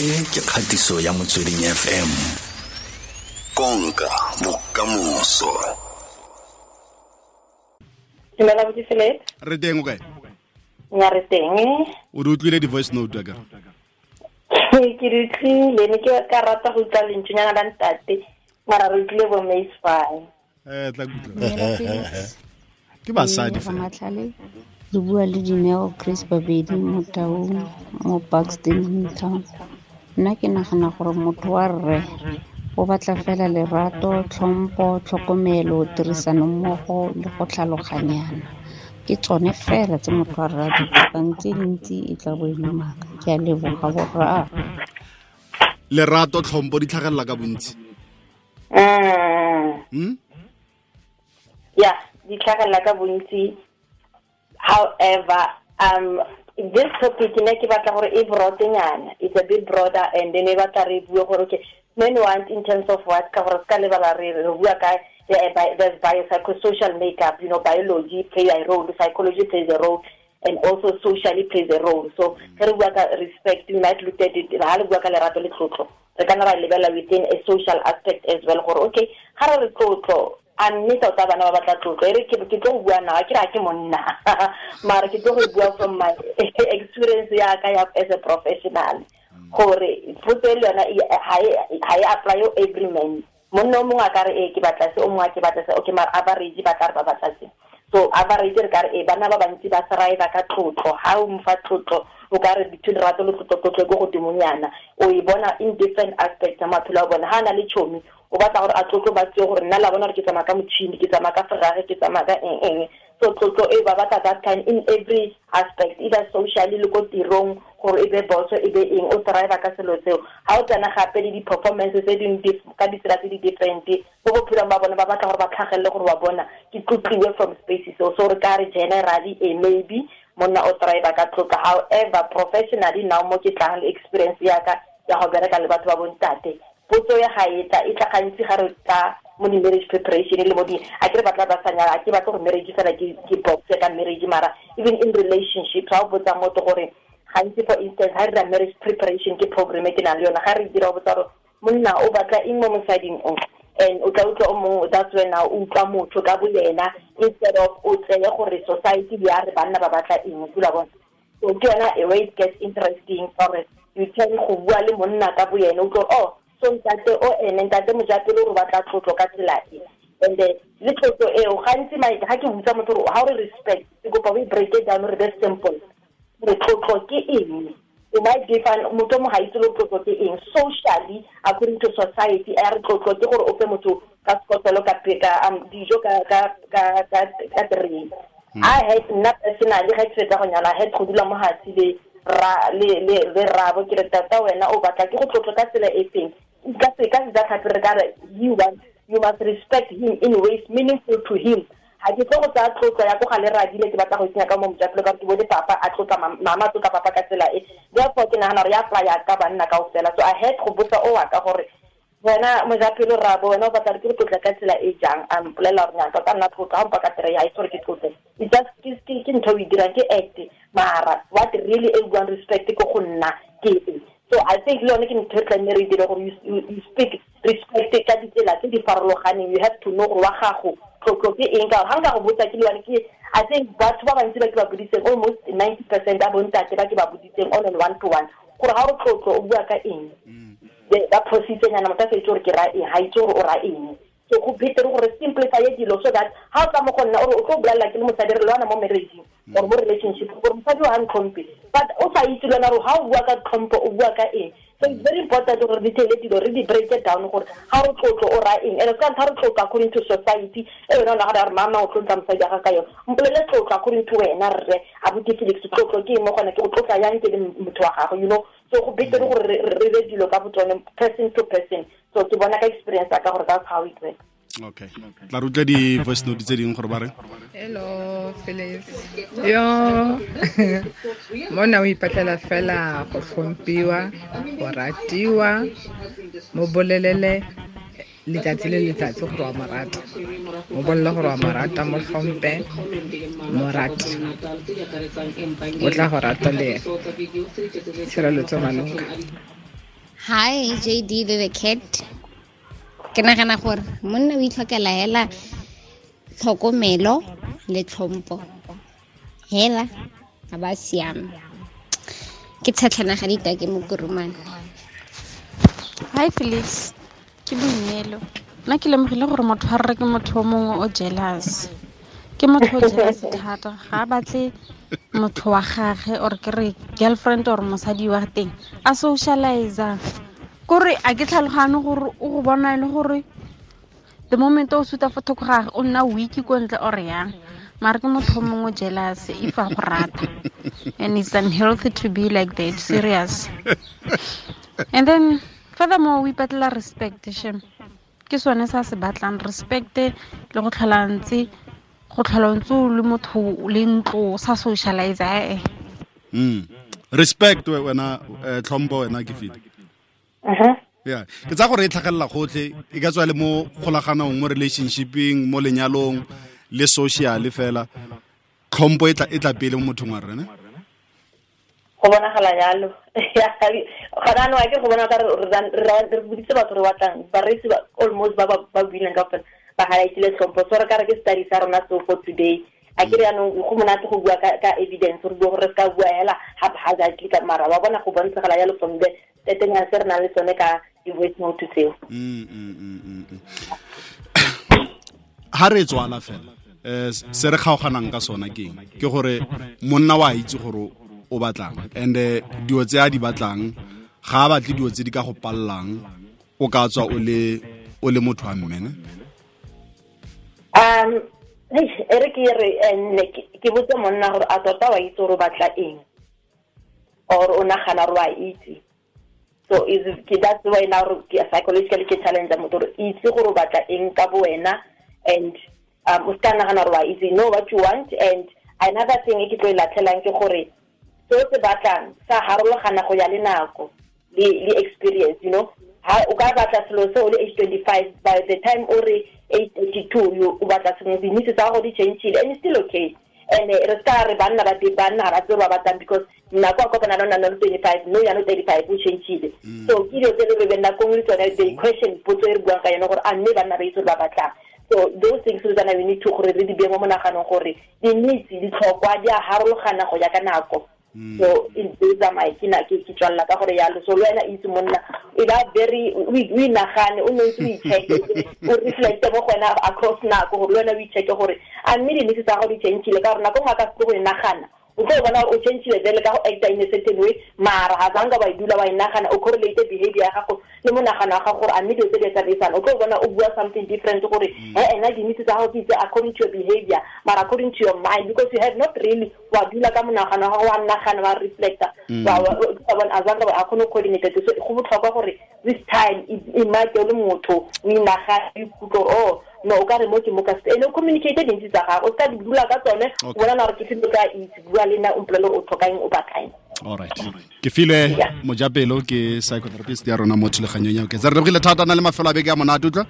e ke kgatiso ya motsweding fm konka bokamoso dumela philip re teng o kae? Nya re teng. O di utlwile di-voice note ya kare ke di utlwile ne ke ka rata go utlwa lentshonyana la ntate mara re utlwile bo mace fine. Um tla kutlwa ke basadi Ramatlhale. le bua le dineo chris babedi mo taung mo buxton town nna ke nagana gore motho wa rre o batla fela lerato tlhompho tlhokomelo tirisano mmogo le go tlhaloganyana. Ke tsone fela tse motho wa rre a di tlhokang tse dintsi e tla bo e le maaka ke a leboga borra. Lerato tlhompo di tlhagelela ka bontsi? Mm. Ya di tlhagelela ka bontsi. However um this topic ne ke batla gore e broadenyana it's a bit broader and then e batla re bue gore okay men want in terms of what ka gore se ka lebala re re bua ka there's biopsychosocial makeup you know biology play a role psychology plays a role and also socially plays a role. So ge re bua ka respect we might look at it ha le bua ka lerato le tlotlo re kana ra lebella within a social aspect as well gore okay ga re re tlotlo a mme tota bana ba batla tlotlo. E re ke tlo go bua na ga ke ke monna mara ke tlo go bua from my experience ya ka ya as a professional. Gore potso e le yona e- ha e- ha e apply every man. Monna o mongwe a ka re e ke batla se o mongwe a ke batla se. Okay mara average ba ka re ba batla se. So average re ka re e bana ba bantsi ba thrive ka tlotlo. Ha o mfa tlotlo o ka re between lerato le tlotlo tlotlo ke godimonyana o e bona in different aspects ya maphelo a bona. Ha a na le tšhomi o batla gore a tlotlo ba tseo gore nna la bona gore ke tsamaya ka motšhini ke tsamaya ka ferrari ke tsamaya ka eng eng. So tlotlo e ba batla that kind in every aspect either socially le ko tirong gore e be boso e be eng o thrive ka selo seo. Ha o tsena gape le di-performance tse dingwe ka ditsela tse di-different mo bophelong ba bona ba batla gore ba tlhagelele gore wa bona ke tlotliwe from space seo. So re ka re generally e maybe monna o thrive ka tlotlo however professionally now mo ke tlang experience yaka ya go bereka le batho ba bontate potso ya ga e tla e gantsi ga re tla mo di-marriage preparation le mo di a ke batla ba sa nyala a ke batle gore marriage fela ke ke boxe ka marriage mara even in relationship ga o botsa motho gore gantsi for instance ga re marriage preparation ke program e ke nang le yona ga re dira o botsa gore monna o batla eng mo mosading o and o tla utlwa o mongwe that's when o utlwa motho ka boyena instead of o tseye gore society ya re banna ba batla eng kula bona so ke yona a way it gets interesting gore you can go bua le monna ka boyena o oh so ntate o ene ntate mojapelo o re batla tlotlo ka tsela e. And then le tlotlo eo gantsi ga ke butsa motho gore how re respect ke kopa o e break it down re be simple. Gore tlotlo ke eng o might define motho mo ga itse le tlotlo eng. Socially according to society a re tlotlo ke gore o fe motho ka sekotelo ka um, dijo ka ka ka ka ka three a he nna personally ga ke fetsa go nyala he go dula mo hatsi le ra le le le rabo ke re tata wena o batla ke go tlotlo ka tsela e feng? Ka se ka se da tlhapi re ka re you want you must respect him in ways meaningful to him ga ke tlo go tsaya tlotlo ya ko ga le radile ke batla go tsenya ka mo mojapelo ka re ke bone papa a tlotla mam- mama a tlotla papa ka tsela e. Therefore ke nagana gore ya playa ka banna kao fela so i had go botsa o wa ka gore wena mojapelo rabo wena o batla ke re tlotla ka tsela e jang? A mpolelela gore nyaka ka nna tlotlo ga mpa ka tere ya itse gore ke tlotle It's just ke- ntho o e dirang ke act. Mara what really e buang respect ke go nna ke eng so i think le yone ke ntho e tlanne re e dire gore you speak respect ka ditsela tse di farologaneng. You have to know gore wa gago tlotlo eng ka ga nka go botsa ke lewane ke i think batho ba bantsi ba ke ba boditseng almost ninety percent a bontate ba ke ba boditseng on and one to one. Gore ga o tlotlo o bua ka eng? Ba phositsenyana motho a sa itse gore ke ra eng? Ga itse gore o ra eng? So go betere gore simplify dilo so that ga o tla mo go nna ore o tlo bolelela ke le mosadi re lewana mo marriageng or mo relationship gore mosadi o ntlhompe but o sa itse lwana gore ga o bua ka tlhompho o bua ka eng so it's very important gore re thele dilo re di break it down gore ga re tlotlo o ra eng and ka ntlha re tlotlo according to society. E o nagana gore mama o tlotla mosadi aga ka yone mpolele tlotlo according to wena rre abuti felix tlotlo ke eng mo gone ke tlotla yang ke le motho wa gago you know so go betere gore re re re dilo ka botsone person to person. So ke bona ka experience ya ka gore that's how it works okay tla re utlwa di-voice note tse dingwe gore ba reng Hello, Phyllis. Yo, mona o ipatlela fela go tlhomphiwa, go ratiwa, mo bolelele letsatsi le letsatsi gore wa mo rata. Mo bolele gore wa mo rata, mo tlhompe, mo rate. O tla go rata le ena. Tshireletso Malunga. hi jd le the cat ke nagana gore monna o itlhokela hela tlhokomelo le tlhompo hela ga ba siame. Ke tshatlhana ga ditake ke mokurumane hi felix ke boineelo. Nna ke lemogile gore motho a rre ke motho o mongwe o jealous. Ke motho o jealous thata. Ga a batle motho wa gage or ke re girlfriend or mosadi wa teng a socializer kore a ke tlhalogane gore o go bona le gore the moment o suta fo thoko gage o nna weak ko ntle or yang mara ke motho o mongwe jealous if a go rata. And it's unhealthy to be like that serious. And then furthermore o ipatlela respect shem. Ke sone sa se batlang respect le go tlhola ntse go tlhola ntse o le motho le ntlo sa socialize ee mm. respect we- wena eh, tlhompho wena ke file uh-huh. ke tsa gore e tlhagelela gotlhe e ka tswa le mo kgolaganong mo relationshipeng mo lenyalong le social fela. Tlhompo e tla e pele mo mothong wa rene go bonagala jalo. Gona anong ke go bona ka re boditse batho re batlang. Bareetsi almost ba ba buileng ka fela ba highlightile tlhompo so re ka re ke study sa rona so for today. A kere yaanong go monate go bua ka evidence re bua gore re ka bua hela haphazardly ka mara wa bona go bontshagala jalo from the tetenyana se re nang le tsone ka di-voice note tseo. Mm, mm, mm, ha re tswala fela eh se re kgaoganang ka sona ke eng? Ke gore monna wa itse gore o batlang and eh, dio tse a di batlang ga a batle dio tse di ka go pallang o ka tswa o le o le motho wa mmene um eish, e re ke re eh, nne ke botse monna gore a tota wa itse gore o batla eng or o nagana gore a itse so that's why now psychologically ke challenge motho gore itse gore o batla eng ka bo wena and um o ska nagana gore wa itse know what you want and another thing e ke tlo e latlhelang ke gore se o se batlang sa harologana go ya le nako le experience you know? Ha o ka batla selo se o le age twenty five by the time o re age thirty two o batla sengwe dinitse tsa gago di changile and it's still okay and eh, re ska re banna ba banna ga ba tsere ba batlang because nako a kopana le ona le twenty five no yana thirty five o changile. So ke dilo tse le rebe nakong le tsone the question potso e re buang ka yone gore a mme banna ba itse gore ba batlang. So those things re tsana we need to gore re di bee mo monaganong gore di-needs ditlhokwa di a harologana go ya ka nako so in those are my ke na ke tswalela ka gore yalo so le wena itse monna e ba very o inagane o ntse o icheke o reflecte mo go wena across nako gore le wena o icheke gore a mme di-needs tsa gago di changile ka gore nako ngwe a ka se go e nagana o tlo bona o changile vele ka go acta in a certain way mara ga zanka wa e dula wa e nagana o correlate behavior ya gago le monagano wa gago gore a mme dilo tse di tsamaisana o tlo bona o bua something different gore mm. e ena di-needs tsa gago ke itse according to your behavior mara according to your mind because you have not really wa dula ka monagano wa gago wa nagana wa reflecta. Mm. Bona a zanka a kgone go coordinate so go botlhokwa gore this time e make o le motho o inagane o gore oh no o ka re mo ke mo ka se ene o communicate dintsi tsa gago. O ka di bula ka tsone o bona na gore ke filo ka itse bua le nna o mpolele o tlhokang o batlang alright ke file mo mojapelo ke psychotherapist ya rona mo thulaganyong ya oketsa re lebogile thata na le mafelo a beke a monate utlwa